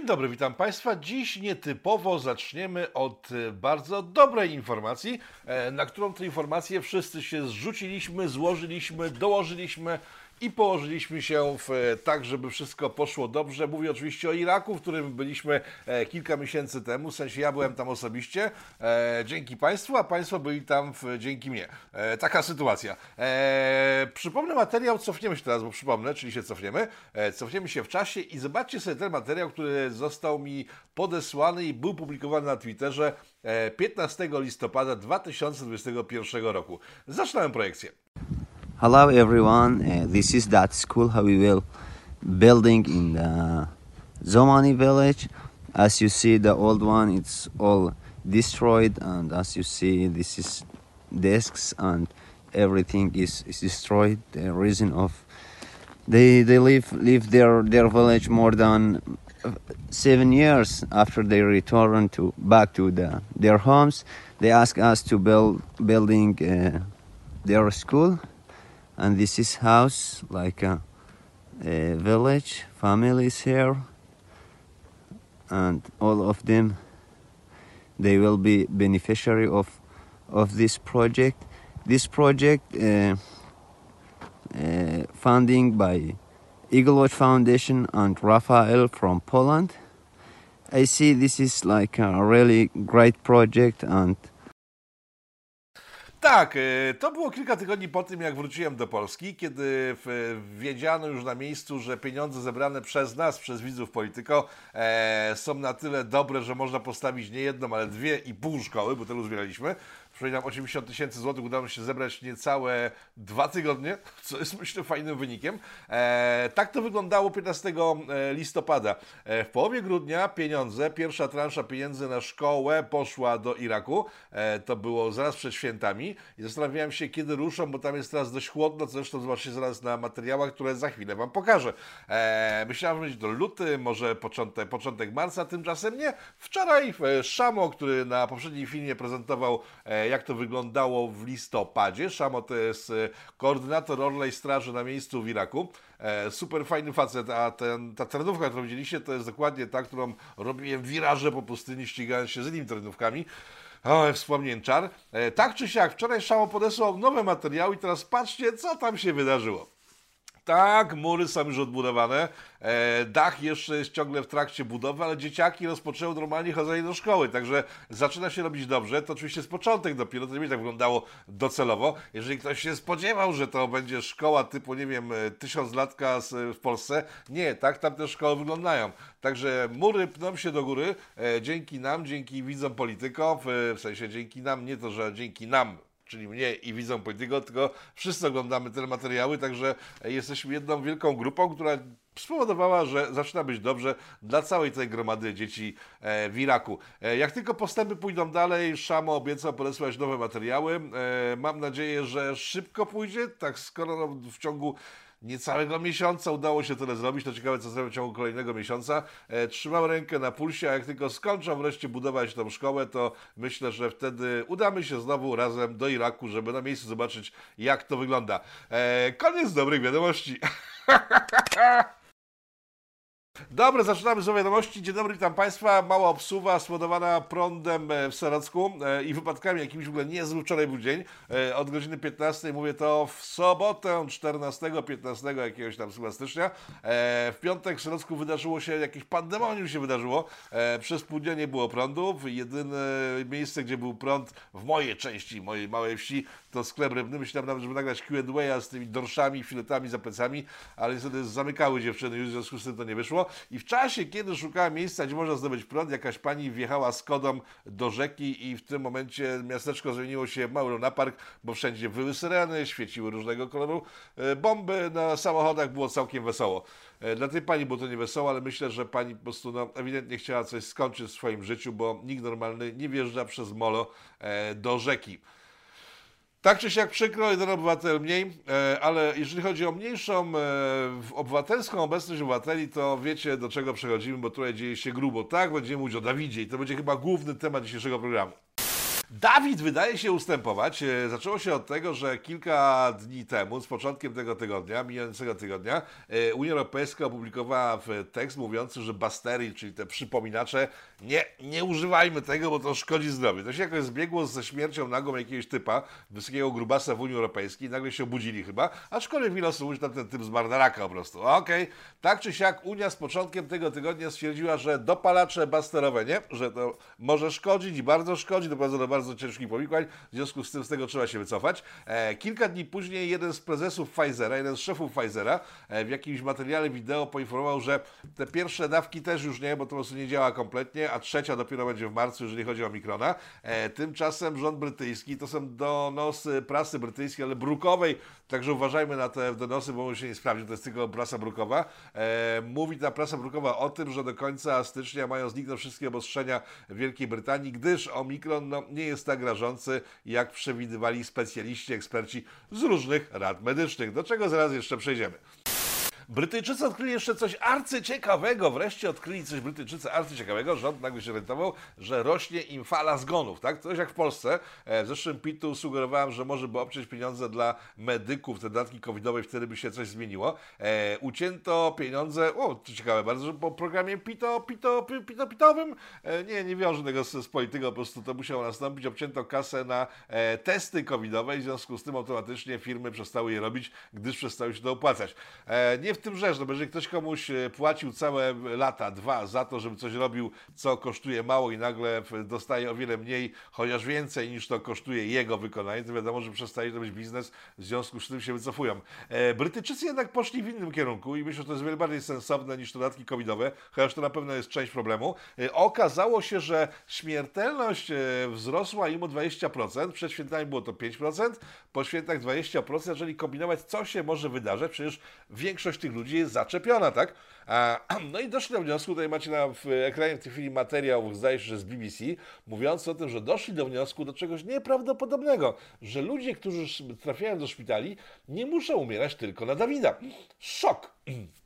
Dzień dobry, witam Państwa. Dziś nietypowo zaczniemy od e, bardzo dobrej informacji, e, na którą tę informację wszyscy się zrzuciliśmy, złożyliśmy, dołożyliśmy i położyliśmy się w, e, tak, żeby wszystko poszło dobrze. Mówię oczywiście o Iraku, w którym byliśmy e, kilka miesięcy temu, w sensie ja byłem tam osobiście, e, dzięki Państwu, a Państwo byli tam w, dzięki mnie. E, taka sytuacja. E, przypomnę materiał, cofniemy się teraz, bo przypomnę, czyli się cofniemy, e, cofniemy się w czasie i zobaczcie sobie ten materiał, który został mi podesłany i był publikowany na Twitterze e, 15 listopada 2021 roku. Zaczynamy projekcję. Hello everyone, uh, this is that school how we will building in the Zomani village. As you see the old one it's all destroyed and as you see this is desks and everything is, is destroyed. The reason of they they live live their their village more than uh, seven years after they return to back to the their homes. They ask us to build building uh, their school and this is house like a, a village families here. And all of them they will be beneficiary of of this project. This project uh, uh, funding by Eagle Watch Foundation and Rafael from Poland. I see this is like a really great project and Tak, e, to było kilka tygodni po tym, jak wróciłem do Polski, kiedy wiedziano już na miejscu, że pieniądze zebrane przez nas, przez widzów Polityko, e, są na tyle dobre, że można postawić nie jedną, ale dwie i pół szkoły, bo tyle zbieraliśmy. Przypominam, 80 tysięcy złotych udało się zebrać niecałe dwa tygodnie, co jest myślę fajnym wynikiem. E, tak to wyglądało 15 listopada. E, w połowie grudnia pieniądze, pierwsza transza pieniędzy na szkołę poszła do Iraku. E, to było zaraz przed świętami i zastanawiałem się, kiedy ruszą, bo tam jest teraz dość chłodno, co zresztą zobaczycie zaraz na materiałach, które za chwilę Wam pokażę. E, myślałem, że będzie to luty, może początek, początek marca, tymczasem nie. Wczoraj e, Szamo, który na poprzednim filmie prezentował, e, jak to wyglądało w listopadzie. Szamo to jest e, koordynator Orlej Straży na miejscu w Iraku. E, super fajny facet, a ten, ta terenówka, którą widzieliście, to jest dokładnie ta, którą robiłem wiraże po pustyni, ścigając się z innymi terenówkami. O, wspomnień czar. E, tak czy siak, wczoraj Szamo podesłał nowe materiały i teraz patrzcie, co tam się wydarzyło. Tak, mury są już odbudowane, e, dach jeszcze jest ciągle w trakcie budowy, ale dzieciaki rozpoczęły normalnie chodzenie do szkoły, także zaczyna się robić dobrze. To oczywiście jest początek dopiero, to nie będzie tak wyglądało docelowo. Jeżeli ktoś się spodziewał, że to będzie szkoła typu, nie wiem, e, tysiąclatka z, w Polsce, nie, tak tam te szkoły wyglądają. Także mury pną się do góry e, dzięki nam, dzięki widzom polityków, e, w sensie dzięki nam, nie to, że dzięki nam, czyli mnie i widzom polityko, tylko wszyscy oglądamy te materiały, także jesteśmy jedną wielką grupą, która spowodowała, że zaczyna być dobrze dla całej tej gromady dzieci e, w Iraku. E, Jak tylko postępy pójdą dalej, Szamo obiecał podesłać nowe materiały. E, Mam nadzieję, że szybko pójdzie, tak skoro w ciągu niecałego miesiąca udało się tyle zrobić. To ciekawe, co zrobią w ciągu kolejnego miesiąca. E, trzymam rękę na pulsie, a jak tylko skończą wreszcie budować tą szkołę, to myślę, że wtedy udamy się znowu razem do Iraku, żeby na miejscu zobaczyć, jak to wygląda. E, koniec dobrych wiadomości. Dobra, zaczynamy z wiadomości. Dzień dobry, witam Państwa. Mała obsuwa spowodowana prądem e, w Serocku e, i wypadkami jakimiś w ogóle niezły wczoraj był dzień. E, Od godziny 15, mówię to w sobotę 14, 15 jakiegoś tam chyba stycznia. W piątek w Serocku wydarzyło się, jakieś pandemonium się wydarzyło. Przez pół dnia nie było prądu. Jedyne miejsce, gdzie był prąd w mojej części, mojej małej wsi, to sklep rybny. Myślałem nawet, żeby nagrać Q&A z tymi dorszami, filetami za plecami, ale niestety zamykały dziewczyny, już w związku z tym to nie wyszło. I w czasie, kiedy szukałem miejsca, gdzie można zdobyć prąd, jakaś pani wjechała z kodą do rzeki i w tym momencie miasteczko zmieniło się w mały lunapark, bo wszędzie wyły syreny, świeciły różnego koloru e, bomby, na samochodach było całkiem wesoło. E, Dla tej pani było to nie wesoło, ale myślę, że pani po prostu no, ewidentnie chciała coś skończyć w swoim życiu, bo nikt normalny nie wjeżdża przez molo e, do rzeki. Tak czy siak przykro, jeden obywatel mniej, e, ale jeżeli chodzi o mniejszą e, obywatelską obecność obywateli, to wiecie do czego przechodzimy, bo tutaj dzieje się grubo. Tak, będziemy mówić o Dawidzie i to będzie chyba główny temat dzisiejszego programu. Dawid wydaje się ustępować. E, Zaczęło się od tego, że kilka dni temu, z początkiem tego tygodnia, mijającego tygodnia, e, Unia Europejska opublikowała tekst mówiący, że bastery, czyli te przypominacze, nie, nie używajmy tego, bo to szkodzi zdrowiu. To się jakoś zbiegło ze śmiercią nagłą jakiegoś typa, wysokiego grubasa w Unii Europejskiej, nagle się obudzili chyba, aczkolwiek wiele osób mówi, że ten typ zmarł na raka po prostu. Okej, tak czy siak Unia z początkiem tego tygodnia stwierdziła, że dopalacze basterowe nie, że to może szkodzić i bardzo szkodzi, doprowadza do bardzo ciężkich powikłań, w związku z tym z tego trzeba się wycofać. E, kilka dni później jeden z prezesów Pfizera, jeden z szefów Pfizera e, w jakimś materiale wideo poinformował, że te pierwsze dawki też już nie, bo to po prostu nie działa kompletnie, a trzecia dopiero będzie w marcu, jeżeli chodzi o Mikrona. E, tymczasem rząd brytyjski, to są donosy prasy brytyjskiej, ale brukowej, także uważajmy na te donosy, bo on się nie sprawdzi, to jest tylko prasa brukowa. E, mówi ta prasa brukowa o tym, że do końca stycznia mają zniknąć wszystkie obostrzenia w Wielkiej Brytanii, gdyż Omikron no, nie jest tak rażący, jak przewidywali specjaliści, eksperci z różnych rad medycznych, do czego zaraz jeszcze przejdziemy. Brytyjczycy odkryli jeszcze coś arcyciekawego. Wreszcie odkryli coś Brytyjczycy arcyciekawego. Rząd nagle się orientował, że rośnie im fala zgonów. Tak? Coś jak w Polsce. E, W zeszłym pitu sugerowałem, że może by obciąć pieniądze dla medyków, te dodatki covidowe, wtedy by się coś zmieniło. E, ucięto pieniądze, o, to ciekawe bardzo, że po programie pito, pito, pi- pito, pitowym, e, nie, nie wiąże tego z, z polityką, po prostu to musiało nastąpić. Obcięto kasę na testy covidowe i w związku z tym automatycznie firmy przestały je robić, gdyż przestały się to opłacać. Nie w tym rzecz, no bo jeżeli ktoś komuś e, płacił całe lata, dwa, za to, żeby coś robił, co kosztuje mało i nagle w- dostaje o wiele mniej, chociaż więcej niż to kosztuje jego wykonanie, to wiadomo, że przestaje to być biznes, w związku z tym się wycofują. E, Brytyjczycy jednak poszli w innym kierunku i myślę, że to jest wiele bardziej sensowne niż dodatki covidowe, chociaż to na pewno jest część problemu. E, Okazało się, że śmiertelność wzrosła im o 20%, przed świętami było to 5%, po świętach 20%, jeżeli kombinować, co się może wydarzyć, przecież większość tych ludzi jest zaczepiona, tak? No i doszli do wniosku, tutaj macie na w ekranie w tej chwili materiał, zdaje się, że z BBC, mówiący o tym, że doszli do wniosku do czegoś nieprawdopodobnego, że ludzie, którzy trafiają do szpitali, nie muszą umierać tylko na Dawida. Szok!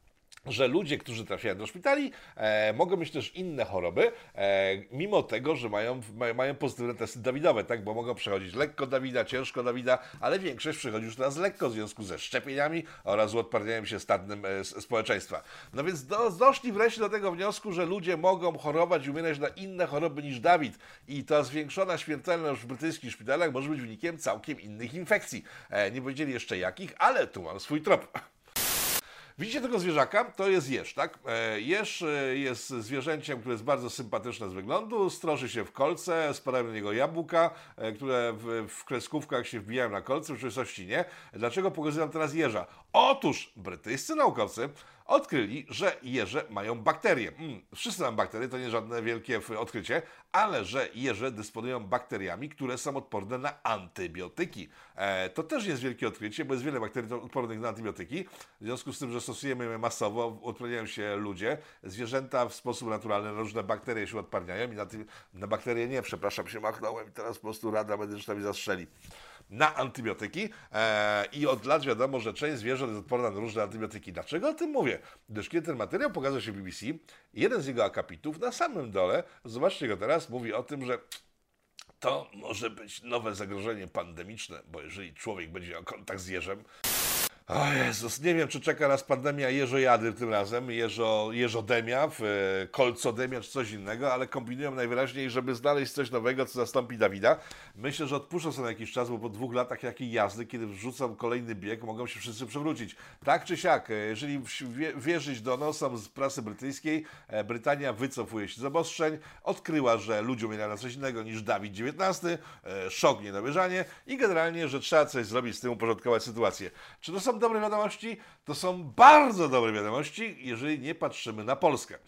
że ludzie, którzy trafiają do szpitali, e, mogą mieć też inne choroby, e, mimo tego, że mają, mają, mają pozytywne testy Dawidowe, tak? Bo mogą przechodzić lekko Dawida, ciężko Dawida, ale większość przechodzi już teraz lekko w związku ze szczepieniami oraz uodparnianiem się stadnym e, społeczeństwa. No więc do, doszli wreszcie do tego wniosku, że ludzie mogą chorować i umierać na inne choroby niż Dawid i ta zwiększona śmiertelność w brytyjskich szpitalach może być wynikiem całkiem innych infekcji. E, nie powiedzieli jeszcze jakich, ale tu mam swój trop. Widzicie tego zwierzaka? To jest jeż, tak? E, Jeż e, jest zwierzęciem, które jest bardzo sympatyczne z wyglądu, stroży się w kolce, spadają na niego jabłka, e, które w, w kreskówkach się wbijają na kolce, w rzeczywistości nie. Dlaczego pokazuję teraz jeża? Otóż brytyjscy naukowcy odkryli, że jeże mają bakterie. Mm, wszyscy mamy bakterie, to nie żadne wielkie odkrycie, ale że jeże dysponują bakteriami, które są odporne na antybiotyki. E, to też jest wielkie odkrycie, bo jest wiele bakterii odpornych na antybiotyki. W związku z tym, że stosujemy je masowo, odparniają się ludzie, zwierzęta w sposób naturalny, na różne bakterie się odparniają i na, ty, na bakterie nie, przepraszam, się machnąłem i teraz po prostu Rada Medyczna mi zastrzeli na antybiotyki e, i od lat wiadomo, że część zwierząt jest odporna na różne antybiotyki. Dlaczego o tym mówię? Gdyż kiedy ten materiał pokazał się w BBC, jeden z jego akapitów na samym dole, zobaczcie go teraz, mówi o tym, że to może być nowe zagrożenie pandemiczne, bo jeżeli człowiek będzie miał kontakt z jeżem, o Jezus, nie wiem, czy czeka nas pandemia jeżojady tym razem, jeżo, jeżodemia, e, kolcodemia czy coś innego, ale kombinują najwyraźniej, żeby znaleźć coś nowego, co zastąpi Dawida. Myślę, że odpuszczą sobie na jakiś czas, bo po dwóch latach jakiej jazdy, kiedy wrzucą kolejny bieg, mogą się wszyscy przewrócić. Tak czy siak, e, jeżeli wierzyć donosom z prasy brytyjskiej, e, Brytania wycofuje się z obostrzeń, odkryła, że ludzie umierają na coś innego niż Dawid XIX, szok, niedowierzanie i generalnie, że trzeba coś zrobić z tym, uporządkować sytuację. Czy to są dobre wiadomości? To są bardzo dobre wiadomości, jeżeli nie patrzymy na Polskę.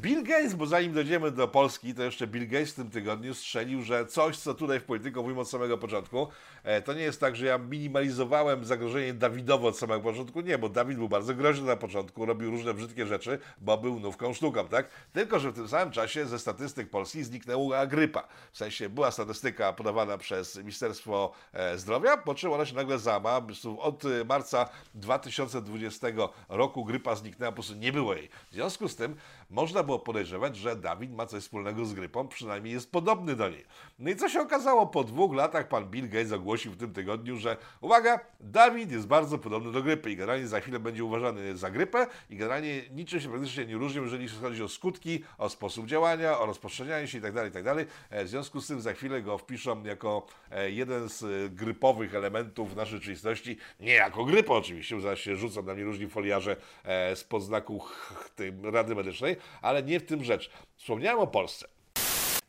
Bill Gates, bo zanim dojdziemy do Polski, to jeszcze Bill Gates w tym tygodniu strzelił, że coś, co tutaj w polityką mówimy od samego początku, e, to nie jest tak, że ja minimalizowałem zagrożenie Dawidowo od samego początku. Nie, bo Dawid był bardzo groźny na początku, robił różne brzydkie rzeczy, bo był nówką sztuką, tak? Tylko, że w tym samym czasie ze statystyk Polski zniknęła grypa. W sensie była statystyka podawana przez Ministerstwo e, Zdrowia, po czym ona się nagle zama. Od e, marca 2020 roku grypa zniknęła, po prostu nie było jej. W związku z tym można było podejrzewać, że Dawid ma coś wspólnego z grypą, przynajmniej jest podobny do niej. No i co się okazało? Po dwóch latach pan Bill Gates ogłosił w tym tygodniu, że uwaga, Dawid jest bardzo podobny do grypy i generalnie za chwilę będzie uważany za grypę i generalnie niczym się praktycznie nie różni, jeżeli chodzi o skutki, o sposób działania, o rozprzestrzenianie się itd., itd. E, W związku z tym za chwilę go wpiszą jako e, jeden z e, grypowych elementów naszej rzeczywistości, nie jako grypa oczywiście, zaraz się rzucą na mnie różni foliarze z podznaku Rady Medycznej, ale nie w tym rzecz. Wspomniałem o Polsce.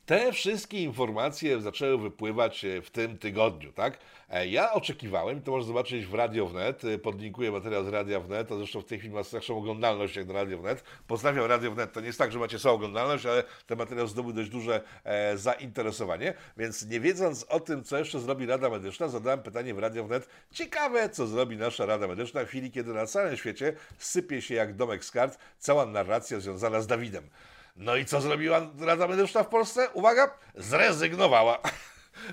Te wszystkie informacje zaczęły wypływać e, w tym tygodniu, tak? E, Ja oczekiwałem, to można zobaczyć w Radio Wnet, e, podlinkuję materiał z Radia Wnet, to zresztą w tej chwili ma starszą oglądalność jak do Radio Wnet. Pozdrawiam Radio Wnet, to nie jest tak, że macie słabą oglądalność, ale ten materiał zdobył dość duże e, zainteresowanie, więc nie wiedząc o tym, co jeszcze zrobi Rada Medyczna, zadałem pytanie w Radio Wnet, ciekawe, co zrobi nasza Rada Medyczna w chwili, kiedy na całym świecie sypie się jak domek z kart cała narracja związana z Dawidem. No i co zrobiła Rada Medyczna w Polsce? Uwaga, zrezygnowała.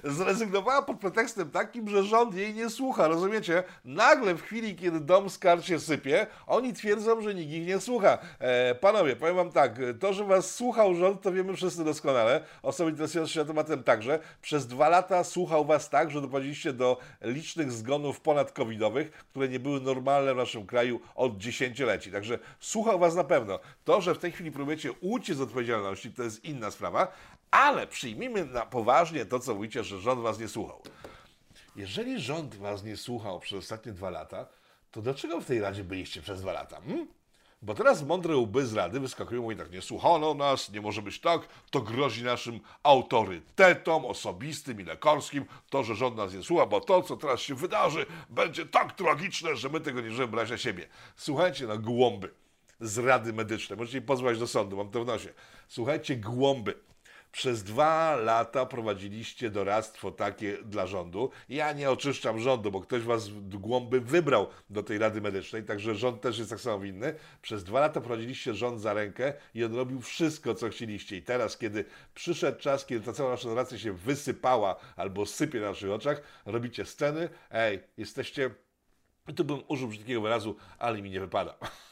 Zrezygnowała pod pretekstem takim, że rząd jej nie słucha, rozumiecie? Nagle w chwili, kiedy dom z kart się sypie, oni twierdzą, że nikt ich nie słucha. E, panowie, powiem wam tak, to, że was słuchał rząd, to wiemy wszyscy doskonale, osoby interesujące się tematem także. Przez dwa lata słuchał was tak, że doprowadziliście do licznych zgonów ponadcovidowych, które nie były normalne w naszym kraju od dziesięcioleci. Także słuchał was na pewno. To, że w tej chwili próbujecie uciec z odpowiedzialności, to jest inna sprawa, ale przyjmijmy na poważnie to, co mówicie, że rząd was nie słuchał. Jeżeli rząd was nie słuchał przez ostatnie dwa lata, to dlaczego w tej Radzie byliście przez dwa lata? Hmm? Bo teraz mądre łby z Rady wyskakują i mówią tak, nie słuchano nas, nie może być tak, to grozi naszym autorytetom osobistym i lekarskim, to, że rząd nas nie słucha, bo to, co teraz się wydarzy, będzie tak tragiczne, że my tego nie możemy brać na siebie. Słuchajcie na głąby z Rady Medycznej, możecie pozwać do sądu, mam to w nosie. Słuchajcie, głąby. Przez dwa lata prowadziliście doradztwo takie dla rządu. Ja nie oczyszczam rządu, bo ktoś was głąby wybrał do tej Rady Medycznej, także rząd też jest tak samo winny. Przez dwa lata prowadziliście rząd za rękę i on robił wszystko, co chcieliście. I teraz, kiedy przyszedł czas, kiedy ta cała nasza narracja się wysypała albo sypie na naszych oczach, robicie sceny. Ej, jesteście... Tu bym użył brzydkiego wyrazu, ale mi nie wypada.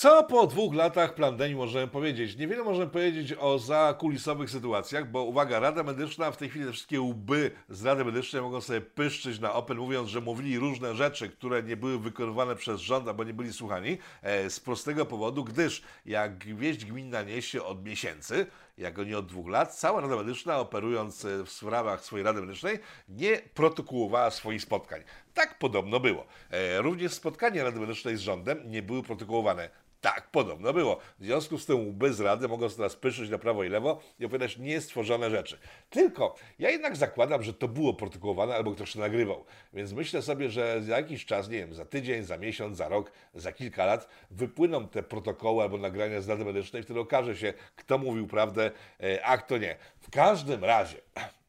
Co po dwóch latach pandemii możemy powiedzieć? Niewiele możemy powiedzieć o zakulisowych sytuacjach, bo uwaga, Rada Medyczna, w tej chwili te wszystkie łby z Rady Medycznej mogą sobie pyszczyć na Open, mówiąc, że mówili różne rzeczy, które nie były wykonywane przez rząd, albo nie byli słuchani, e, z prostego powodu, gdyż jak wieść gminna niesie od miesięcy, jak nie od dwóch lat, cała Rada Medyczna, operując e, w sprawach swojej Rady Medycznej, nie protokołowała swoich spotkań. Tak podobno było. E, Również spotkania Rady Medycznej z rządem nie były protokołowane. Tak podobno było. W związku z tym łby z Rady mogą teraz pyszyć na prawo i lewo i opowiadać niestworzone rzeczy. Tylko ja jednak zakładam, że to było protokołowane albo ktoś to nagrywał. Więc myślę sobie, że za jakiś czas, nie wiem, za tydzień, za miesiąc, za rok, za kilka lat wypłyną te protokoły albo nagrania z Rady Medycznej, wtedy okaże się, kto mówił prawdę, e, a kto nie. W każdym razie,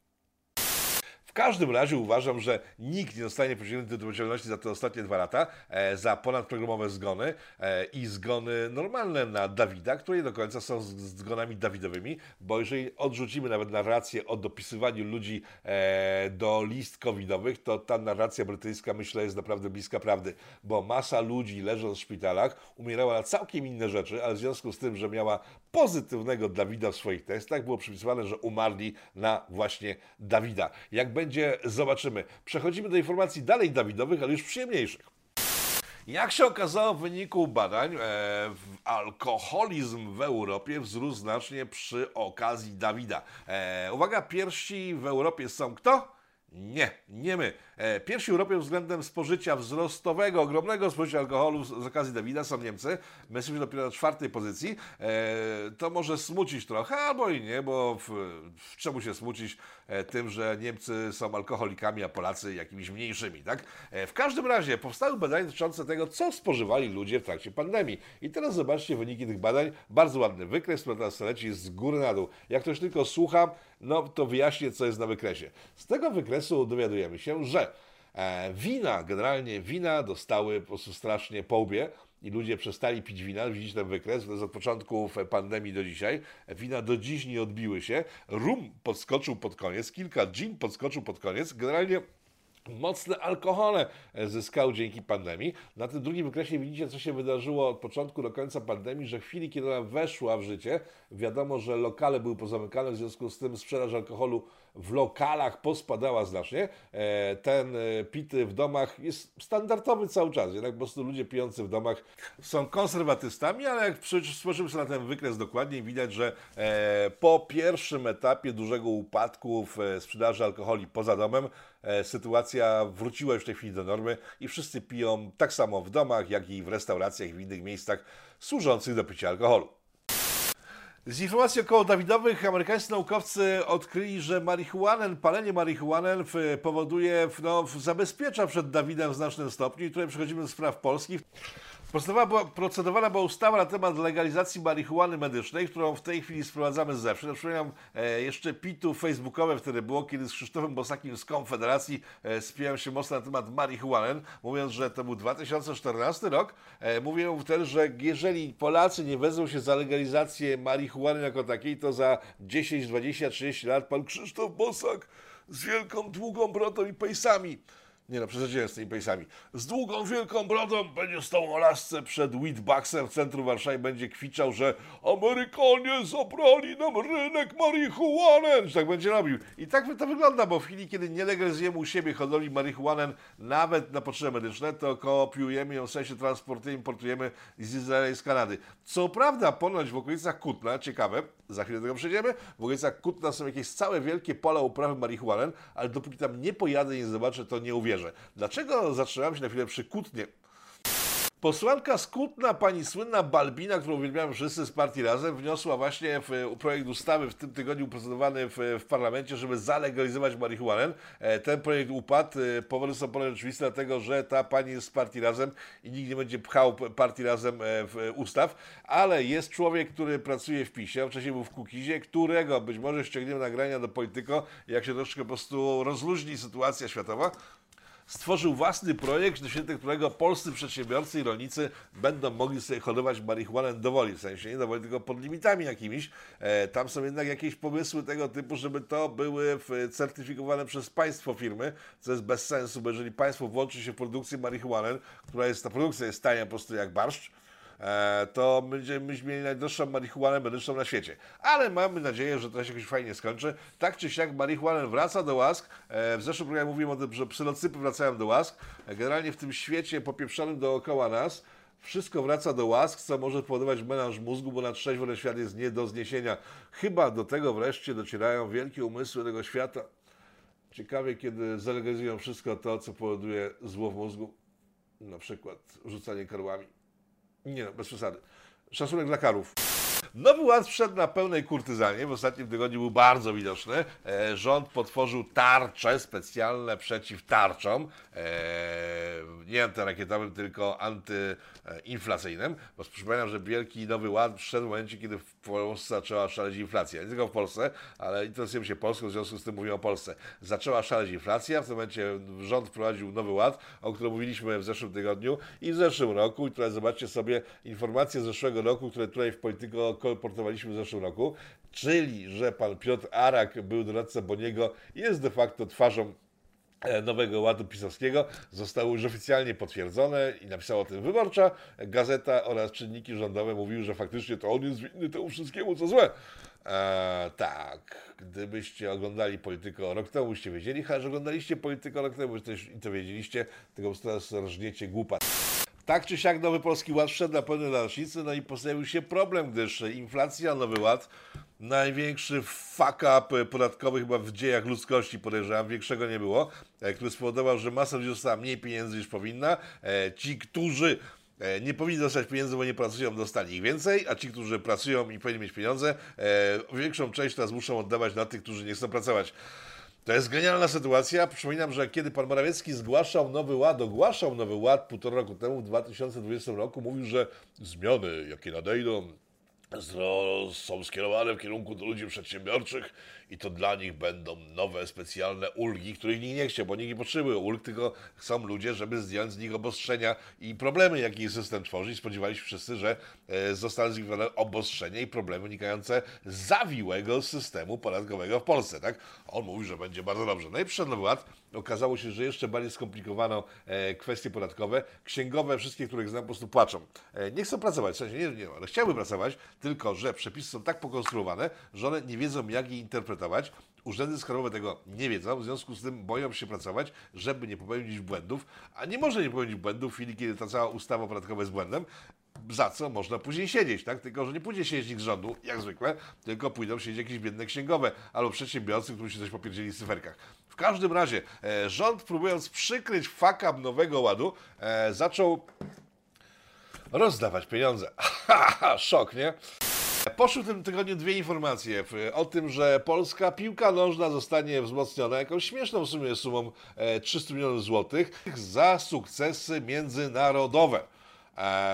w każdym razie uważam, że nikt nie zostanie pociągnięty do odpowiedzialności za te ostatnie dwa lata, e, za ponadprogramowe zgony e, i zgony normalne na Dawida, które nie do końca są zgonami Dawidowymi, bo jeżeli odrzucimy nawet narrację o dopisywaniu ludzi e, do list covidowych, to ta narracja brytyjska myślę jest naprawdę bliska prawdy, bo masa ludzi leżąc w szpitalach umierała na całkiem inne rzeczy, ale w związku z tym, że miała pozytywnego Dawida w swoich testach, było przypisywane, że umarli na właśnie Dawida. Jak będzie, zobaczymy. Przechodzimy do informacji dalej Dawidowych, ale już przyjemniejszych. Jak się okazało w wyniku badań, e, alkoholizm w Europie wzrósł znacznie przy okazji Dawida. E, uwaga, pierwsi w Europie są kto? Nie, nie my. E, Pierwsi Europie względem spożycia wzrostowego, ogromnego spożycia alkoholu z, okazji Dawida są Niemcy. My jesteśmy dopiero na czwartej pozycji. E, to może smucić trochę, albo i nie, bo w, w czemu się smucić e, tym, że Niemcy są alkoholikami, a Polacy jakimiś mniejszymi, tak? W każdym razie powstały badania dotyczące tego, co spożywali ludzie w trakcie pandemii. I teraz zobaczcie wyniki tych badań. Bardzo ładny wykres, który teraz leci z góry na dół. Jak ktoś tylko słucha, no to wyjaśnię, co jest na wykresie. Z tego wykresu dowiadujemy się, że e, wina, generalnie wina dostały po prostu strasznie po łbie i ludzie przestali pić wina. Widzicie ten wykres, to jest od początku pandemii do dzisiaj. Wina do dziś nie odbiły się. Rum podskoczył pod koniec, kilka gin podskoczył pod koniec. Generalnie mocne alkohole zyskał dzięki pandemii. Na tym drugim wykresie widzicie, co się wydarzyło od początku do końca pandemii, że w chwili, kiedy ona weszła w życie, wiadomo, że lokale były pozamykane, w związku z tym sprzedaż alkoholu w lokalach pospadała znacznie. E, Ten e, pity w domach jest standardowy cały czas, jednak po prostu ludzie pijący w domach są konserwatystami, ale jak spojrzymy sobie na ten wykres dokładniej, widać, że e, po pierwszym etapie dużego upadku w sprzedaży alkoholi poza domem, sytuacja wróciła już w tej chwili do normy i wszyscy piją tak samo w domach, jak i w restauracjach i w innych miejscach służących do picia alkoholu. Z informacji około Dawidowych amerykańscy naukowcy odkryli, że marihuanę, palenie marihuanę w- powoduje, no, zabezpiecza przed Dawidem w znacznym stopniu i tutaj przechodzimy do spraw polskich. Była, procedowana była ustawa na temat legalizacji marihuany medycznej, którą w tej chwili sprowadzamy z zewnątrz. Przypominam e, jeszcze pitu facebookowe wtedy było, kiedy z Krzysztofem Bosakim z Konfederacji e, spijałem się mocno na temat marihuany, mówiąc, że to był 2014 rok. E, mówię wtedy, że jeżeli Polacy nie wezmą się za legalizację marihuany jako takiej, to za 10, 20, 30 lat pan Krzysztof Bosak z wielką, długą brodą i pejsami nie no, przesadziłem z tymi pejsami. Z długą, wielką brodą będzie stał o lasce przed Wheatboxem w centrum Warszawy będzie kwiczał, że Amerykanie zabrali nam rynek marihuany. Że tak będzie robił. I tak to wygląda, bo w chwili, kiedy nie legalizujemy u siebie hodowli marihuany nawet na potrzeby medyczne, to kopiujemy ją, w sensie transportujemy, importujemy z Izraela i z Kanady. Co prawda, ponoć w okolicach Kutna, ciekawe, za chwilę do tego przejdziemy, w okolicach Kutna są jakieś całe wielkie pola uprawy marihuany, ale dopóki tam nie pojadę i nie zobaczę, to nie uwierzę. Dlaczego zatrzymałem się na chwilę przy Kutnie? Posłanka z Kutna, pani słynna Balbina, którą uwielbiamy wszyscy z partii Razem, wniosła właśnie w projekt ustawy w tym tygodniu procedowany w, w parlamencie, żeby zalegalizować marihuanę. E, Ten projekt upadł. E, Powody są ponad oczywiste, dlatego że ta pani jest z partii Razem i nikt nie będzie pchał partii Razem e, w ustaw, ale jest człowiek, który pracuje w PiSie, wcześniej był w Kukizie, którego być może ściągniemy nagrania do Polityko, jak się troszkę po prostu rozluźni sytuacja światowa stworzył własny projekt, na świecie którego polscy przedsiębiorcy i rolnicy będą mogli sobie hodować marihuanę dowoli, w sensie nie dowoli, tylko pod limitami jakimiś. E, tam są jednak jakieś pomysły tego typu, żeby to były certyfikowane przez państwo firmy, co jest bez sensu, bo jeżeli państwo włączy się w produkcję marihuany, która jest, ta produkcja jest tania po prostu jak barszcz, to będziemy mieli najdroższą marihuanę medyczną na świecie. Ale mamy nadzieję, że to się jakoś fajnie skończy. Tak czy siak marihuana wraca do łask. E, W zeszłym programie mówiłem o tym, że psylocypy wracają do łask. E, Generalnie w tym świecie popieprzonym dookoła nas wszystko wraca do łask, co może powodować melanż mózgu, bo na trzeźwo ten świat jest nie do zniesienia. Chyba do tego wreszcie docierają wielkie umysły tego świata. Ciekawie, kiedy zalegalizują wszystko to, co powoduje zło w mózgu, na przykład rzucanie karłami. Nie no, bez przesady. Szacunek dla karów. Nowy Ład wszedł na pełnej kurtyzanie. W ostatnim tygodniu był bardzo widoczny. E, rząd potworzył tarcze specjalne przeciw tarczom. E, nie antyrakietowym, tylko antyinflacyjnym. Bo przypominam, że wielki Nowy Ład wszedł w momencie, kiedy w Polsce zaczęła szaleć inflacja. Nie tylko w Polsce, ale interesujemy się Polską, w związku z tym mówimy o Polsce. Zaczęła szaleć inflacja. W tym momencie rząd wprowadził Nowy Ład, o którym mówiliśmy w zeszłym tygodniu i w zeszłym roku. I tutaj zobaczcie sobie informacje z zeszłego roku, które tutaj w Polityko kolportowaliśmy w zeszłym roku. Czyli, że pan Piotr Arak był doradcą Boniego jest de facto twarzą e, nowego ładu pisowskiego zostały już oficjalnie potwierdzone i napisała o tym Wyborcza, gazeta oraz czynniki rządowe mówiły, że faktycznie to on jest winny temu wszystkiemu, co złe. E, tak, gdybyście oglądali Polityko rok temu, byście wiedzieli, że oglądaliście Polityko rok temu, i to wiedzieliście, tylko teraz rżniecie głupa. Tak czy siak Nowy Polski Ład wszedł na pełne rocznicy, no i pojawił się problem, gdyż inflacja, Nowy Ład, największy fuck up podatkowy chyba w dziejach ludzkości, podejrzewam, większego nie było, e, który spowodował, że masa ludzi dostała mniej pieniędzy niż powinna. E, Ci, którzy e, nie powinni dostać pieniędzy, bo nie pracują, dostali ich więcej, a ci, którzy pracują i powinni mieć pieniądze, większą część teraz muszą oddawać na tych, którzy nie chcą pracować. To jest genialna sytuacja. Przypominam, że kiedy pan Morawiecki zgłaszał nowy ład, ogłaszał nowy ład półtora roku temu, w 2020 roku, mówił, że zmiany, jakie nadejdą, są skierowane w kierunku do ludzi przedsiębiorczych i to dla nich będą nowe, specjalne ulgi, których nikt nie chce, bo nikt nie potrzebuje ulg, tylko są ludzie, żeby zdjąć z nich obostrzenia i problemy, jakie system tworzy. I spodziewali się wszyscy, że e, zostaną zlikwidowane obostrzenia i problemy wynikające z zawiłego systemu podatkowego w Polsce, tak? On mówi, że będzie bardzo dobrze. No i przyszedł nowy ład, okazało się, że jeszcze bardziej skomplikowano e, kwestie podatkowe. Księgowe, wszystkie, których znam, po prostu płaczą. E, nie chcą pracować, w sensie nie, nie, ale chciałyby pracować, tylko że przepisy są tak pokonstruowane, że one nie wiedzą, jak je interpretować. Urzędy skarbowe tego nie wiedzą, w związku z tym boją się pracować, żeby nie popełnić błędów, a nie może nie popełnić błędów w chwili, kiedy ta cała ustawa podatkowa jest błędem, za co można później siedzieć, tak? Tylko, że nie pójdzie siedzieć nikt z rządu, jak zwykle, tylko pójdą siedzieć jakieś biedne księgowe albo przedsiębiorcy, którzy się coś popierdzieli w cyferkach. Każdym razie, e, rząd próbując przykryć up nowego ładu, e, zaczął rozdawać pieniądze. Szok, nie? Poszły w tym tygodniu dwie informacje o tym, że polska piłka nożna zostanie wzmocniona jakąś śmieszną w sumie sumą e, 300 milionów złotych za sukcesy międzynarodowe.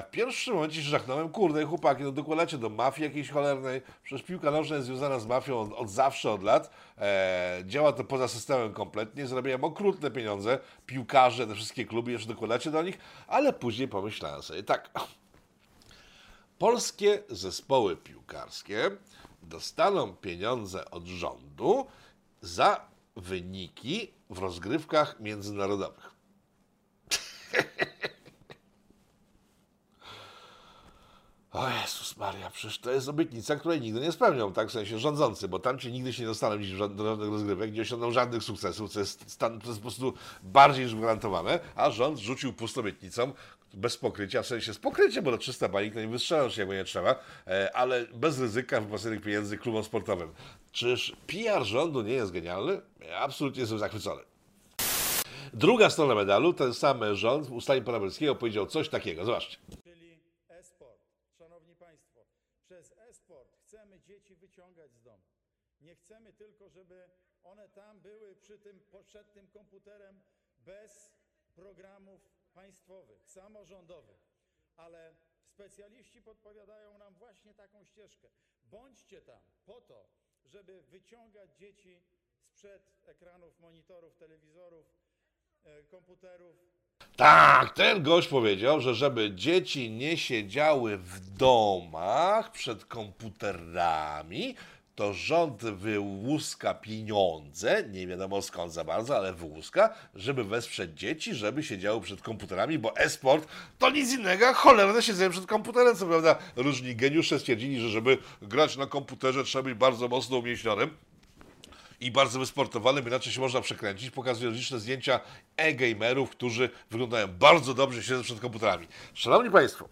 W pierwszym momencie się żachnąłem, kurde, chłopaki, no dokładacie do mafii jakiejś cholernej, przecież piłka nożna jest związana z mafią od, od zawsze, od lat, e, działa to poza systemem kompletnie, zarabiają okrutne pieniądze, piłkarze, te wszystkie kluby, jeszcze dokładacie do nich, ale później pomyślałem sobie tak, polskie zespoły piłkarskie dostaną pieniądze od rządu za wyniki w rozgrywkach międzynarodowych. O Jezus Maria, przecież to jest obietnica, której nigdy nie spełnią, tak w sensie rządzący, bo tam ci nigdy się nie dostaną do żadnych rozgrywek, nie osiągną żadnych sukcesów, co jest, stan, to jest po prostu bardziej niż gwarantowane, a rząd rzucił pustą obietnicą, bez pokrycia, w sensie z pokryciem, bo to 300 banik, to nie wystrzelą się, jakby nie trzeba, e, ale bez ryzyka wypłaconych pieniędzy klubom sportowym. Czyż PR rządu nie jest genialny? Ja absolutnie jestem zachwycony. Druga strona medalu, ten sam rząd w ustanie pana Belskiego powiedział coś takiego, zobaczcie. czyli e-sport. Szanowni Państwo, przez e-sport chcemy dzieci wyciągać z domu. Nie chcemy tylko, żeby one tam były przy tym, przed tym komputerem bez programów państwowych, samorządowych. Ale specjaliści podpowiadają nam właśnie taką ścieżkę. Bądźcie tam po to, żeby wyciągać dzieci sprzed ekranów, monitorów, telewizorów, e, komputerów, Tak, ten gość powiedział, że żeby dzieci nie siedziały w domach przed komputerami, to rząd wyłuska pieniądze, nie wiadomo skąd za bardzo, ale wyłuska, żeby wesprzeć dzieci, żeby siedziały przed komputerami, bo e-sport to nic innego cholerne siedzenie przed komputerem. Co prawda różni geniusze stwierdzili, że żeby grać na komputerze trzeba być bardzo mocno umięśnionym i bardzo wysportowanym, inaczej się można przekręcić. Pokazują liczne zdjęcia e-gamerów, którzy wyglądają bardzo dobrze siedząc przed komputerami. Szanowni Państwo,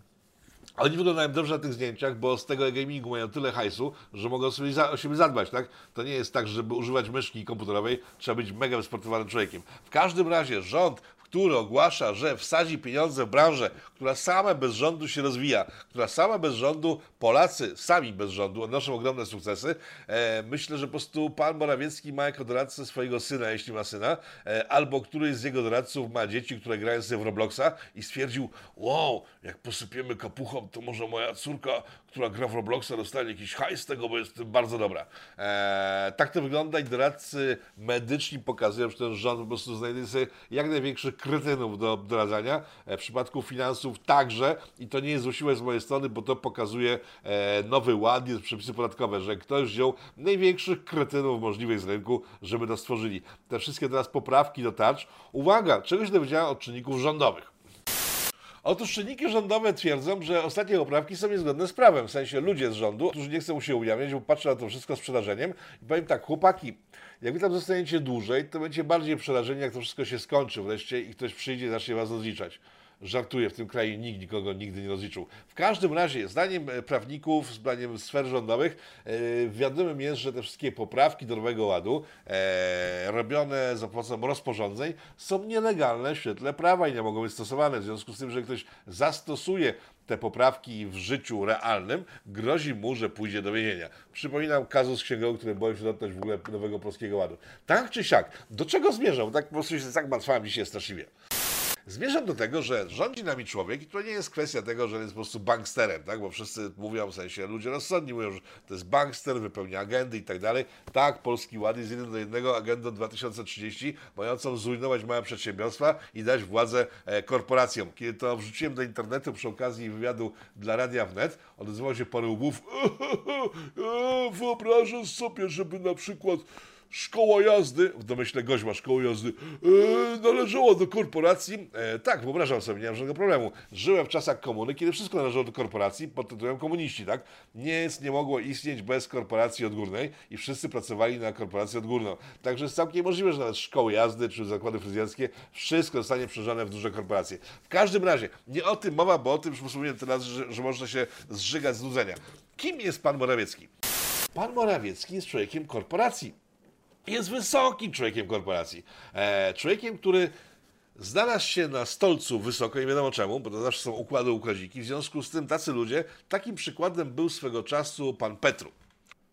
oni wyglądają dobrze na tych zdjęciach, bo z tego e-gamingu mają tyle hajsu, że mogą sobie za, o siebie zadbać, tak? To nie jest tak, że żeby używać myszki komputerowej, trzeba być mega wysportowanym człowiekiem. W każdym razie rząd, który ogłasza, że wsadzi pieniądze w branżę, która sama bez rządu się rozwija, która sama bez rządu, Polacy sami bez rządu odnoszą ogromne sukcesy, e, myślę, że po prostu pan Morawiecki ma jako doradcę swojego syna, jeśli ma syna, e, albo któryś z jego doradców ma dzieci, które grają sobie w Robloxa i stwierdził, wow, jak posypiemy kapuchą, to może moja córka, która gra w Robloxa, dostanie jakiś hajs z tego, bo jest bardzo dobra. E, tak to wygląda i doradcy medyczni pokazują, że ten rząd po prostu znajduje sobie jak największych kretynów do doradzania. E, w przypadku finansów także i to nie jest złośliwe z mojej strony, bo to pokazuje e, nowy ład, jest przepisy podatkowe, że ktoś wziął największych kretynów możliwych z rynku, żeby to stworzyli. Te wszystkie teraz poprawki do tarcz. Uwaga, czegoś dowiedziałem od czynników rządowych. Otóż czynniki rządowe twierdzą, że ostatnie poprawki są niezgodne z prawem. W sensie ludzie z rządu, którzy nie chcą się ujawniać, bo patrzą na to wszystko z przerażeniem. I powiem tak, chłopaki, jak wy tam zostaniecie dłużej, to będziecie bardziej przerażeni, jak to wszystko się skończy wreszcie i ktoś przyjdzie i zacznie was rozliczać. Żartuję, w tym kraju nikt nikogo nigdy nie rozliczył. W każdym razie, zdaniem e, prawników, zdaniem sfer rządowych, e, wiadomym jest, że te wszystkie poprawki do Nowego Ładu, e, robione za pomocą rozporządzeń, są nielegalne w świetle prawa i nie mogą być stosowane. W związku z tym, że ktoś zastosuje te poprawki w życiu realnym, grozi mu, że pójdzie do więzienia. Przypominam kazus księgowy, który boję się dotknąć w ogóle Nowego Polskiego Ładu. Tak czy siak, do czego zmierzał? Tak po prostu się tak martwałem dzisiaj straszliwie. Zmierzam do tego, że rządzi nami człowiek i to nie jest kwestia tego, że jest po prostu banksterem, tak? bo wszyscy mówią, w sensie ludzie rozsądni mówią, że to jest bankster, wypełnia agendy i tak dalej. Tak, Polski Ład jest jeden do jednego agendą 2030, mającą zrujnować małe przedsiębiorstwa i dać władzę e, korporacjom. Kiedy to wrzuciłem do internetu przy okazji wywiadu dla Radia Wnet, odezwał się parę łbów, wyobrażasz sobie, żeby na przykład szkoła jazdy, w domyśle gość ma szkołę jazdy, e, należała do korporacji. E, tak, wyobrażam sobie, nie mam żadnego problemu. Żyłem w czasach komuny, kiedy wszystko należało do korporacji pod tytułem komuniści, tak? Nic nie mogło istnieć bez korporacji odgórnej i wszyscy pracowali na korporację odgórną. Także jest całkiem możliwe, że nawet szkoły jazdy czy zakłady fryzjerskie, wszystko zostanie przeżane w duże korporacje. W każdym razie, nie o tym mowa, bo o tym już mówiłem teraz, że, że można się zżygać z nudzenia. Kim jest pan Morawiecki? Pan Morawiecki jest człowiekiem korporacji jest wysokim człowiekiem korporacji. E, człowiekiem, który znalazł się na stolcu wysoko, nie wiadomo czemu, bo to zawsze są układy układziki. W związku z tym tacy ludzie, takim przykładem był swego czasu pan Petru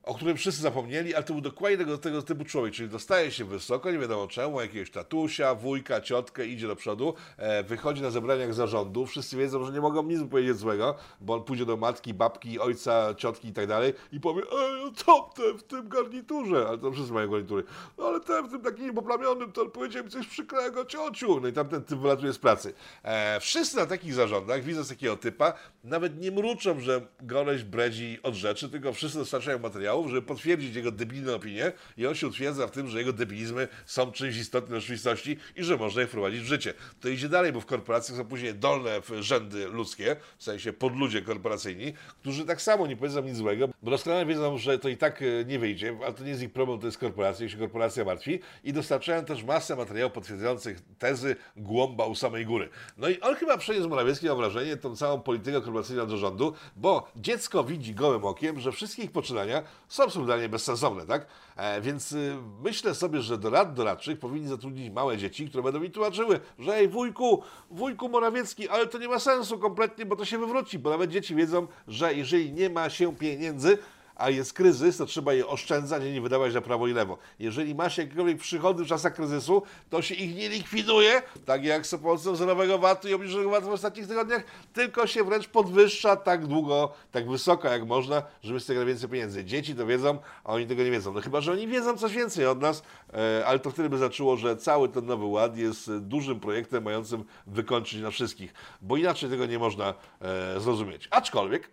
o którym wszyscy zapomnieli, ale to był dokładnie tego, tego typu człowiek, czyli dostaje się wysoko, nie wiadomo czemu, jakiegoś tatusia, wujka, ciotkę, idzie do przodu, e, wychodzi na zebraniach zarządu, wszyscy wiedzą, że nie mogą nic powiedzieć złego, bo on pójdzie do matki, babki, ojca, ciotki i tak dalej i powie, ej, co ten w tym garniturze, ale to wszyscy mają garnitury, no ale ten w tym takim poplamionym, to powiedział mi coś przykrego, ciociu, no i tamten typ wylatuje z pracy. E, wszyscy na takich zarządach, widząc takiego typa, nawet nie mruczą, że goleś bredzi od rzeczy, tylko wszyscy dostarczają materiałów, żeby potwierdzić jego debilne opinie i on się utwierdza w tym, że jego debilizmy są czymś istotnym w rzeczywistości i że można je wprowadzić w życie. To idzie dalej, bo w korporacjach są później dolne rzędy ludzkie, w sensie podludzie korporacyjni, którzy tak samo nie powiedzą nic złego, bo doskonale wiedzą, że to i tak e, nie wyjdzie, ale to nie jest ich problem, to jest korporacja, się korporacja martwi i dostarczają też masę materiałów potwierdzających tezy głąba u samej góry. No i on chyba przeniósł Morawiecki, mam wrażenie, tą całą politykę korporacyjną do rządu, bo dziecko widzi gołym okiem, że wszystkie ich poczynania są absurdalnie bezsensowne, tak? E, więc y, myślę sobie, że do rad doradczych powinni zatrudnić małe dzieci, które będą mi tłumaczyły, że ej wujku, wujku Morawiecki, ale to nie ma sensu kompletnie, bo to się wywróci, bo nawet dzieci wiedzą, że jeżeli nie ma się pieniędzy, a jest kryzys, to trzeba je oszczędzać, a nie wydawać na prawo i lewo. Jeżeli masz jakiekolwiek przychody w czasach kryzysu, to się ich nie likwiduje, tak jak z pomocą zerowego VAT-u i obniżonego VAT-u w ostatnich tygodniach, tylko się wręcz podwyższa tak długo, tak wysoko jak można, żeby z tego więcej pieniędzy. Dzieci to wiedzą, a oni tego nie wiedzą. No chyba, że oni wiedzą coś więcej od nas, e, ale to wtedy by zaczęło, że cały ten nowy ład jest dużym projektem mającym wykończyć na wszystkich, bo inaczej tego nie można e, zrozumieć. Aczkolwiek...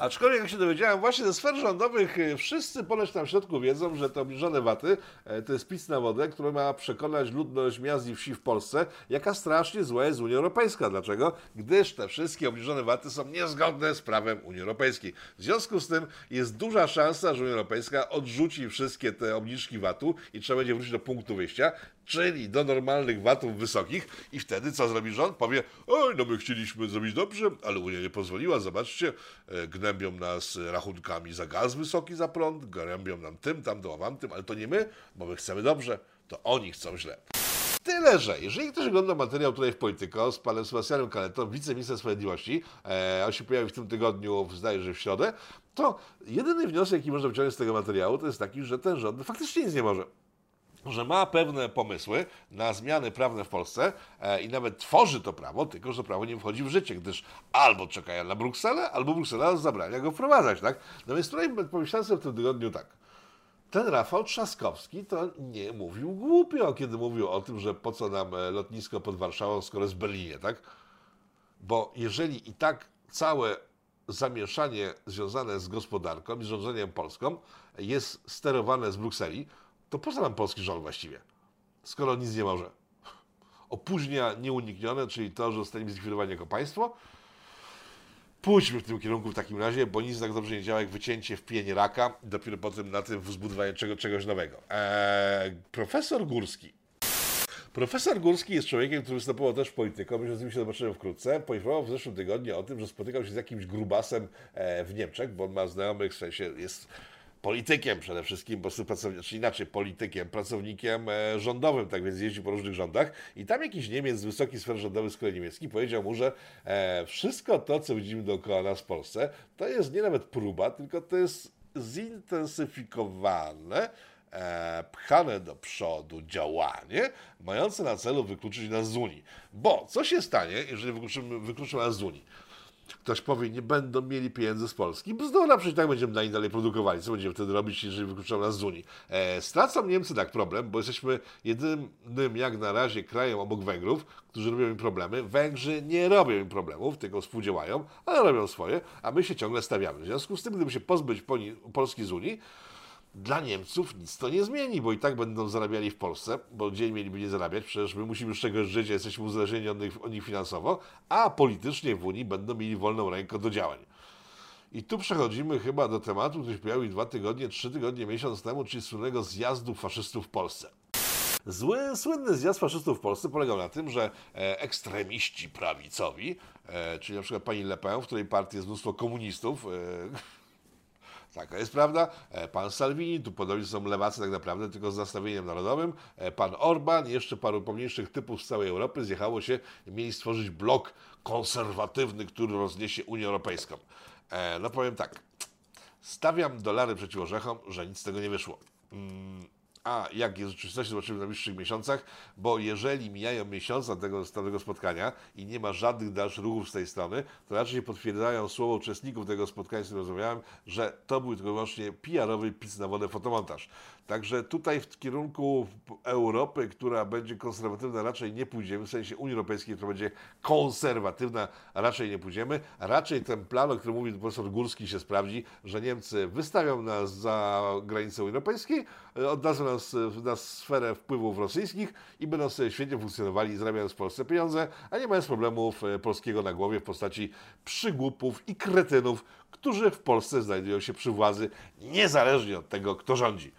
Aczkolwiek, jak się dowiedziałem, właśnie ze sfer rządowych y, wszyscy ponoć tam w środku wiedzą, że te obniżone waty e, to jest pis na wodę, który ma przekonać ludność miast i wsi w Polsce, jaka strasznie zła jest Unia Europejska. Dlaczego? Gdyż te wszystkie obniżone waty są niezgodne z prawem Unii Europejskiej. W związku z tym jest duża szansa, że Unia Europejska odrzuci wszystkie te obniżki VAT-u i trzeba będzie wrócić do punktu wyjścia, czyli do normalnych VAT-ów wysokich i wtedy co zrobi rząd? Powie, oj, no my chcieliśmy zrobić dobrze, ale Unia nie pozwoliła, zobaczcie, e, gnębią nas rachunkami za gaz wysoki, za prąd, gnębią nam tym, tam, to, tym, ale to nie my, bo my chcemy dobrze, to oni chcą źle. Tyle, że jeżeli ktoś ogląda materiał tutaj w Polityko z panem Sebastianem Kaletą, wiceministrem sprawiedliwości, e, on się pojawi w tym tygodniu, zdaje się w środę, to jedyny wniosek, jaki można wyciągnąć z tego materiału, to jest taki, że ten rząd faktycznie nic nie może że ma pewne pomysły na zmiany prawne w Polsce e, i nawet tworzy to prawo, tylko że prawo nie wchodzi w życie, gdyż albo czekają na Brukselę, albo Bruksela zabrania go wprowadzać, tak? No więc tutaj pomyślałem sobie w tym tygodniu tak. Ten Rafał Trzaskowski to nie mówił głupio, kiedy mówił o tym, że po co nam e, lotnisko pod Warszawą, skoro jest w Berlinie, tak? Bo jeżeli i tak całe zamieszanie związane z gospodarką i rządzeniem Polską jest sterowane z Brukseli, to po co nam polski rząd właściwie? Skoro nic nie może. Opóźnia nieuniknione, czyli to, że zostaniemy zlikwidowani jako państwo. Pójdźmy w tym kierunku w takim razie, bo nic tak dobrze nie działa jak wycięcie w pienie raka dopiero potem na tym zbudowanie czego, czegoś nowego. Eee, profesor Górski. Profesor Górski jest człowiekiem, który występował też w polityką, myśmy z nim się zobaczyłem wkrótce. Poinformował w zeszłym tygodniu o tym, że spotykał się z jakimś grubasem e, w Niemczech, bo on ma znajomych, w sensie jest politykiem przede wszystkim, bo pracownikiem, czy inaczej politykiem, pracownikiem e, rządowym, tak więc jeździ po różnych rządach i tam jakiś Niemiec z wysokiej sfery rządowej z kolei niemiecki powiedział mu, że e, wszystko to, co widzimy dookoła nas w Polsce, to jest nie nawet próba, tylko to jest zintensyfikowane e, pchane do przodu działanie mające na celu wykluczyć nas z Unii. Bo co się stanie, jeżeli wykluczymy, wykluczą nas z Unii? Ktoś powie, nie będą mieli pieniędzy z Polski. Bzdura, przecież tak będziemy dalej, dalej produkowali. Co będziemy wtedy robić, jeżeli wykluczą nas z Unii? E, stracą Niemcy tak problem, bo jesteśmy jedynym jak na razie krajem obok Węgrów, którzy robią im problemy. Węgrzy nie robią im problemów, tylko współdziałają, ale robią swoje, a my się ciągle stawiamy. W związku z tym, gdyby się pozbyć Polski z Unii, dla Niemców nic to nie zmieni, bo i tak będą zarabiali w Polsce, bo dzień mieliby nie zarabiać, przecież my musimy z czegoś żyć, jesteśmy uzależnieni od nich, od nich finansowo, a politycznie w Unii będą mieli wolną rękę do działań. I tu przechodzimy chyba do tematu, który się pojawił dwa tygodnie, trzy tygodnie, miesiąc temu, czyli słynnego zjazdu faszystów w Polsce. Zły, słynny zjazd faszystów w Polsce polegał na tym, że e, ekstremiści prawicowi, e, czyli na przykład pani Le Pen, w której partii jest mnóstwo komunistów, e, Taka jest prawda. E, Pan Salvini, tu podobni są lewacy tak naprawdę, tylko z nastawieniem narodowym. E, Pan Orban, jeszcze paru pomniejszych typów z całej Europy zjechało się mieli stworzyć blok konserwatywny, który rozniesie Unię Europejską. E, No powiem tak, stawiam dolary przeciw orzechom, że nic z tego nie wyszło. Mm, A jak jest w rzeczywistości, zobaczymy w najbliższych miesiącach, bo jeżeli mijają miesiące od tego, tego spotkania i nie ma żadnych dalszych ruchów z tej strony, to raczej potwierdzają słowa uczestników tego spotkania, z którym rozmawiałem, że to był tylko i wyłącznie PR-owy pic na wodę fotomontaż. Także tutaj w kierunku Europy, która będzie konserwatywna, raczej nie pójdziemy, w sensie Unii Europejskiej, która będzie konserwatywna, raczej nie pójdziemy. Raczej ten plan, o którym mówił profesor Górski, się sprawdzi, że Niemcy wystawią nas za granicę Unii Europejskiej, e, oddadzą nas na sferę wpływów rosyjskich i będą sobie świetnie funkcjonowali, zarabiając w Polsce pieniądze, a nie mając problemów e, polskiego na głowie w postaci przygłupów i kretynów, którzy w Polsce znajdują się przy władzy, niezależnie od tego, kto rządzi.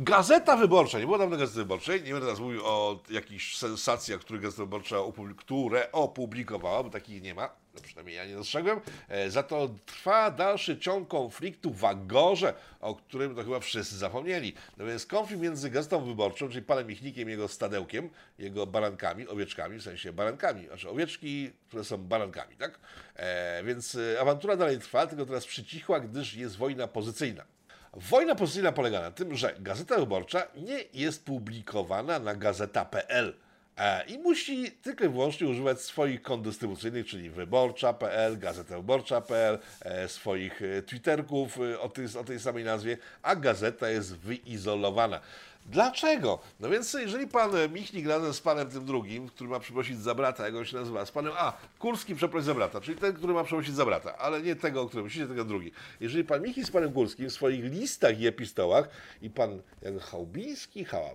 Gazeta Wyborcza, nie było dawno Gazety Wyborczej, nie będę teraz mówił o jakichś sensacjach, które Gazeta Wyborcza opubli- które opublikowała, bo takich nie ma, no przynajmniej ja nie dostrzegłem. E, Za to trwa dalszy ciąg konfliktu w Agorze, o którym to chyba wszyscy zapomnieli. No więc konflikt między Gazetą Wyborczą, czyli panem Michnikiem jego stadełkiem, jego barankami, owieczkami, w sensie barankami, znaczy owieczki, które są barankami, tak? E, więc e, awantura dalej trwa, tylko teraz przycichła, gdyż jest wojna pozycyjna. Wojna pozycyjna polega na tym, że Gazeta Wyborcza nie jest publikowana na gazeta.pl e, i musi tylko i wyłącznie używać swoich kont dystrybucyjnych, czyli wyborcza.pl, gazeta wyborcza.pl, e, swoich e, twitterków o, tej, o tej samej nazwie, a gazeta jest wyizolowana. Dlaczego? No więc jeżeli pan e, Michnik razem z panem tym drugim, który ma przeprosić za brata, jak on się nazywa, z panem, a, Kurski przeprosi za brata, czyli ten, który ma przeprosić za brata, ale nie tego, o którym myślicie, tylko drugi. Jeżeli pan Michnik z panem Kurskim w swoich listach i epistołach i pan jak Chałubiński, Hała,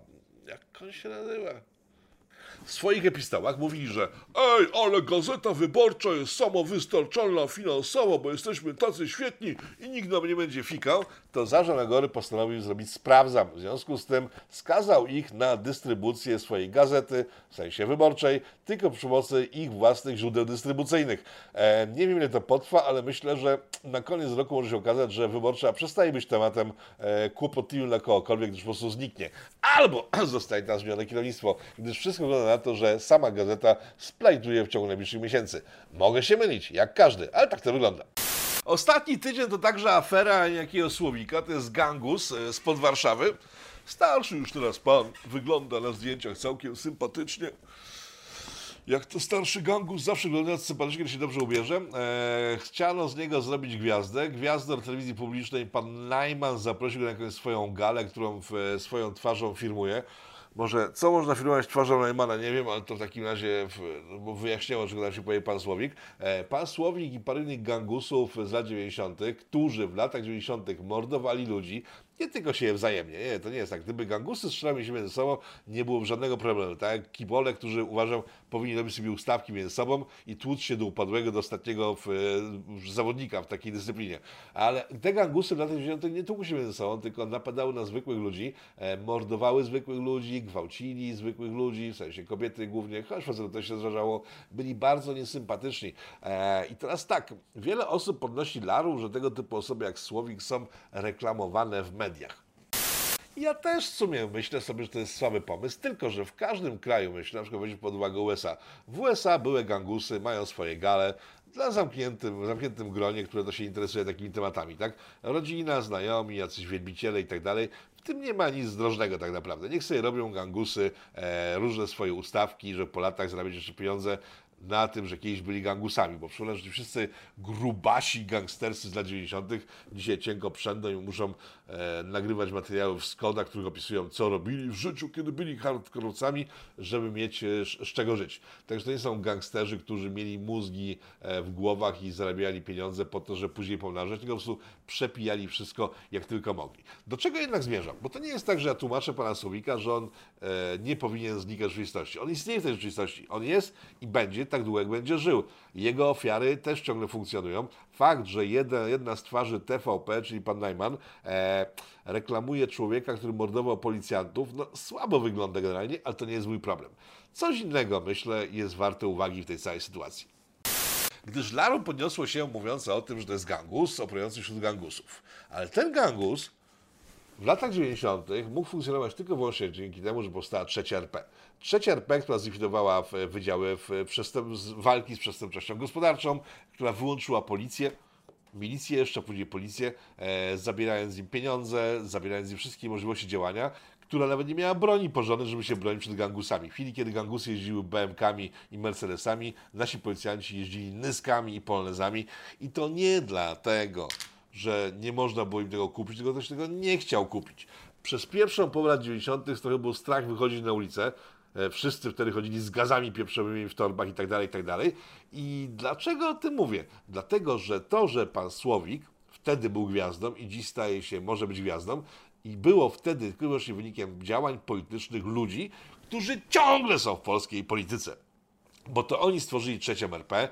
jak on się nazywa? W swoich epistołach mówili, że ej, ale Gazeta Wyborcza jest samowystarczalna finansowo, bo jesteśmy tacy świetni i nikt nam nie będzie fikał, to Zarząd Agory postanowił zrobić sprawdzam. W związku z tym skazał ich na dystrybucję swojej gazety, w sensie wyborczej, tylko przy pomocy ich własnych źródeł dystrybucyjnych. E, nie wiem ile to potrwa, ale myślę, że na koniec roku może się okazać, że wyborcza przestaje być tematem e, kłopotliwym dla kogokolwiek, gdyż po prostu zniknie. Albo zostaje tam zmienione kierownictwo, gdyż wszystko wygląda na to, że sama gazeta splajtuje w ciągu najbliższych miesięcy. Mogę się mylić, jak każdy, ale tak to wygląda. Ostatni tydzień to także afera jakiego słowika, to jest Gangus e, spod Warszawy. Starszy już teraz pan, wygląda na zdjęciach całkiem sympatycznie. Jak to starszy gangus zawsze wygląda sympatycznie, kiedy się dobrze ubierze. E, chciano z niego zrobić gwiazdę. Gwiazdor telewizji publicznej, pan Najman zaprosił go na swoją galę, którą w, e, swoją twarzą filmuje. Może co można filmować twarzą Najmana, nie wiem, ale to w takim razie no bo wyjaśniało, nam się powie pan Słowik. E, pan Słowik i innych gangusów z lat 90., którzy w latach 90. mordowali ludzi, nie tylko się wzajemnie, nie, to nie jest tak. Gdyby gangusy strzelały się między sobą, nie byłoby żadnego problemu. Tak jak kibole, którzy uważam, powinni robić sobie ustawki między sobą i tłuc się do upadłego, do ostatniego w, w zawodnika w takiej dyscyplinie. Ale te gangusy w latach 90. nie tłukły się między sobą, tylko napadały na zwykłych ludzi, e, mordowały zwykłych ludzi, gwałcili zwykłych ludzi, w sensie kobiety głównie, choć facetów też się zdarzało, byli bardzo niesympatyczni. E, I teraz tak, wiele osób podnosi laru, że tego typu osoby jak Słowik są reklamowane w mediach. Ja też w sumie myślę sobie, że to jest słaby pomysł, tylko że w każdym kraju, myślę, na przykład weźmy pod uwagę USA, w USA były gangusy, mają swoje gale, dla zamkniętym, zamkniętym gronie, które to się interesuje takimi tematami, tak? Rodzina, znajomi, jacyś wielbiciele i tak dalej. W tym nie ma nic zdrożnego tak naprawdę. Niech sobie robią gangusy, e, różne swoje ustawki, że po latach zarabiać jeszcze pieniądze na tym, że kiedyś byli gangusami, bo przypomnę, że wszyscy grubasi gangsterscy z lat 90. dzisiaj cienko przędą i muszą e, nagrywać materiały w Skoda, których opisują, co robili w życiu, kiedy byli hardkorowcami, żeby mieć e, z czego żyć. Także to nie są gangsterzy, którzy mieli mózgi e, w głowach i zarabiali pieniądze po to, że później pomnażać, tylko po prostu przepijali wszystko, jak tylko mogli. Do czego jednak zmierzam? Bo to nie jest tak, że ja tłumaczę pana Słowika, że on e, nie powinien znikać rzeczywistości. On istnieje w tej rzeczywistości. On jest i będzie tak długo, jak będzie żył. Jego ofiary też ciągle funkcjonują. Fakt, że jedna, jedna z twarzy TVP, czyli pan Najman, e, reklamuje człowieka, który mordował policjantów, no słabo wygląda generalnie, ale to nie jest mój problem. Coś innego, myślę, jest warte uwagi w tej całej sytuacji. Gdyż Laru podniosło się mówiące o tym, że to jest gangus operujący wśród gangusów. Ale ten gangus w latach 90. mógł funkcjonować tylko wyłącznie dzięki temu, że powstała trzecia RP. Trzecia RP, która zlikwidowała w- wydziały w z walki z przestępczością gospodarczą, która wyłączyła policję, milicję jeszcze, później policję, e, zabierając im pieniądze, zabierając im wszystkie możliwości działania, która nawet nie miała broni porządnej, żeby się bronić przed gangusami. W chwili, kiedy gangusy jeździły BMK-ami i Mercedesami, nasi policjanci jeździli nyskami i polonezami i to nie dlatego, że nie można było im tego kupić, tylko ktoś tego nie chciał kupić. Przez pierwszą połowę lat 90. trochę był strach wychodzić na ulicę. E, Wszyscy wtedy chodzili z gazami pieprzowymi w torbach i tak dalej, i tak dalej. I dlaczego o tym mówię? Dlatego, że to, że pan Słowik wtedy był gwiazdą i dziś staje się, może być gwiazdą, i było wtedy tylko wynikiem działań politycznych ludzi, którzy ciągle są w polskiej polityce bo to oni stworzyli trzecią RP e,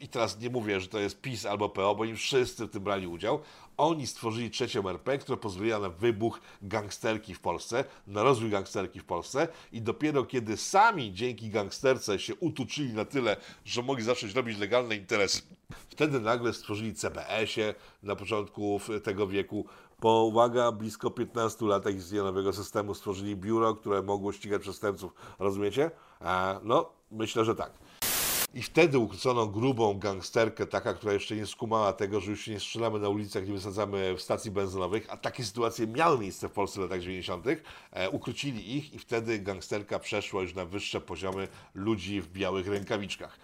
i teraz nie mówię, że to jest PiS albo PO, bo oni wszyscy w tym brali udział. Oni stworzyli trzecią RP, która pozwoliła na wybuch gangsterki w Polsce, na rozwój gangsterki w Polsce i dopiero kiedy sami dzięki gangsterce się utuczyli na tyle, że mogli zacząć robić legalne interesy, wtedy nagle stworzyli CBS-ie na początku tego wieku. Po, uwaga, blisko 15 latach istnienia nowego systemu stworzyli biuro, które mogło ścigać przestępców. Rozumiecie? A, no, myślę, że tak. I wtedy ukrócono grubą gangsterkę, taka, która jeszcze nie skumała tego, że już się nie strzelamy na ulicach, nie wysadzamy w stacji benzynowych, a takie sytuacje miały miejsce w Polsce w latach 90. E, ukrócili ich i wtedy gangsterka przeszła już na wyższe poziomy ludzi w białych rękawiczkach.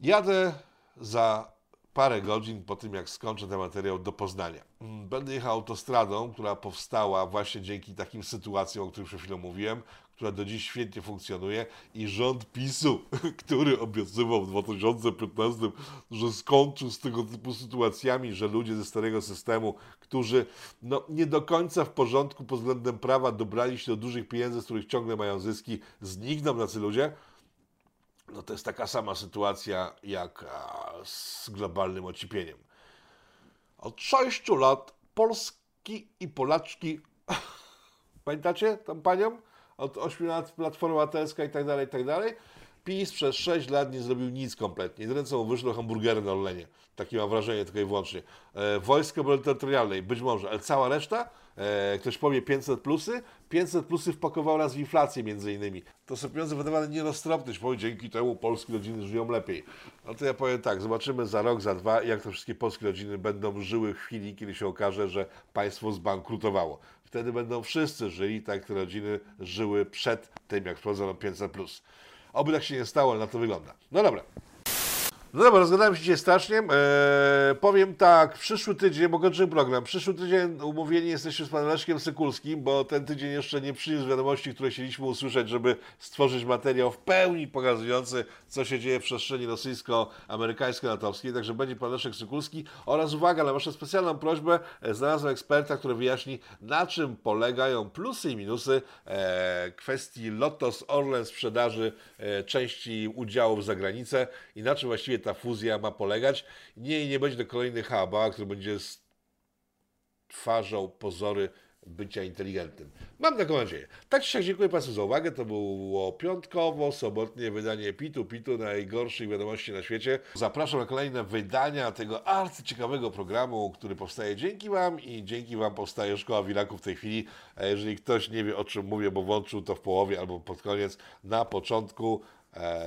Jadę za parę godzin po tym, jak skończę ten materiał do Poznania. Mm, Będę jechał autostradą, która powstała właśnie dzięki takim sytuacjom, o których przed chwilą mówiłem, która do dziś świetnie funkcjonuje i rząd PiSu, który obiecywał w 2015, że skończył z tego typu sytuacjami, że ludzie ze starego systemu, którzy no, nie do końca w porządku pod względem prawa dobrali się do dużych pieniędzy, z których ciągle mają zyski, znikną tacy ludzie, no to jest taka sama sytuacja jak z globalnym ociepieniem. Od sześciu lat Polski i Polaczki, pamiętacie tą panią? Od ośmiu lat Platforma Obywatelska i tak dalej, i tak dalej. PiS przez 6 lat nie zrobił nic kompletnie. Jedyne co mu wyszło hamburgery na Orlenie. Takie mam wrażenie tylko i wyłącznie. E, Wojsko Obrony Terytorialnej, być może, ale cała reszta, e, ktoś powie 500 plusy, 500 plusy wpakował nas w inflację między innymi. To są pieniądze wydawane nieroztropnie, bo dzięki temu polskie rodziny żyją lepiej. No to ja powiem tak, zobaczymy za rok, za dwa, jak to wszystkie polskie rodziny będą żyły w chwili, kiedy się okaże, że państwo zbankrutowało. Wtedy będą wszyscy żyli tak, jak te rodziny żyły przed tym, jak wprowadzono 500 plus. Oby tak się nie stało, ale na to wygląda. No dobra. No dobra, rozgadałem się dzisiaj strasznie. Eee, powiem tak, przyszły tydzień, bo kończymy program, przyszły tydzień umówieni jesteśmy z panem Leszkiem Sykulskim, bo ten tydzień jeszcze nie przyniósł wiadomości, które chcieliśmy usłyszeć, żeby stworzyć materiał w pełni pokazujący, co się dzieje w przestrzeni rosyjsko-amerykańsko-natowskiej. Także będzie pan Leszek Sykulski oraz uwaga, na waszą specjalną prośbę e, znalazłem eksperta, który wyjaśni, na czym polegają plusy i minusy e, kwestii Lotos Orlen sprzedaży e, części udziałów za granicę i na czym właściwie ta fuzja ma polegać. Nie, nie będzie to kolejny haba, który będzie stwarzał pozory bycia inteligentnym. Mam taką nadzieję. Tak siak dziękuję Państwu za uwagę. To było piątkowo, sobotnie wydanie Pitu Pitu, najgorszych wiadomości na świecie. Zapraszam na kolejne wydania tego arcyciekawego programu, który powstaje dzięki Wam i dzięki Wam powstaje Szkoła Wilaków w tej chwili. Jeżeli ktoś nie wie o czym mówię, bo włączył to w połowie albo pod koniec, na początku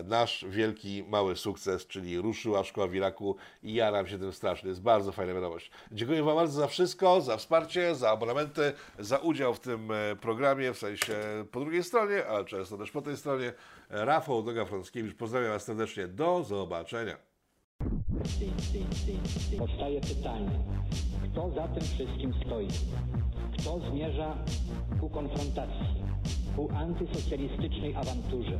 nasz wielki, mały sukces, czyli ruszyła szkoła w Iraku i jaram się tym strasznie. Jest bardzo fajna wiadomość. Dziękuję Wam bardzo za wszystko, za wsparcie, za abonamenty, za udział w tym e, programie, w sensie po drugiej stronie, ale często też po tej stronie. E, Rafał Doga-Frąckiewicz, pozdrawiam Was serdecznie. Do zobaczenia. Powstaje pytanie, kto za tym wszystkim stoi? Kto zmierza ku konfrontacji, ku antysocjalistycznej awanturze?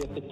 Powstaje pytanie.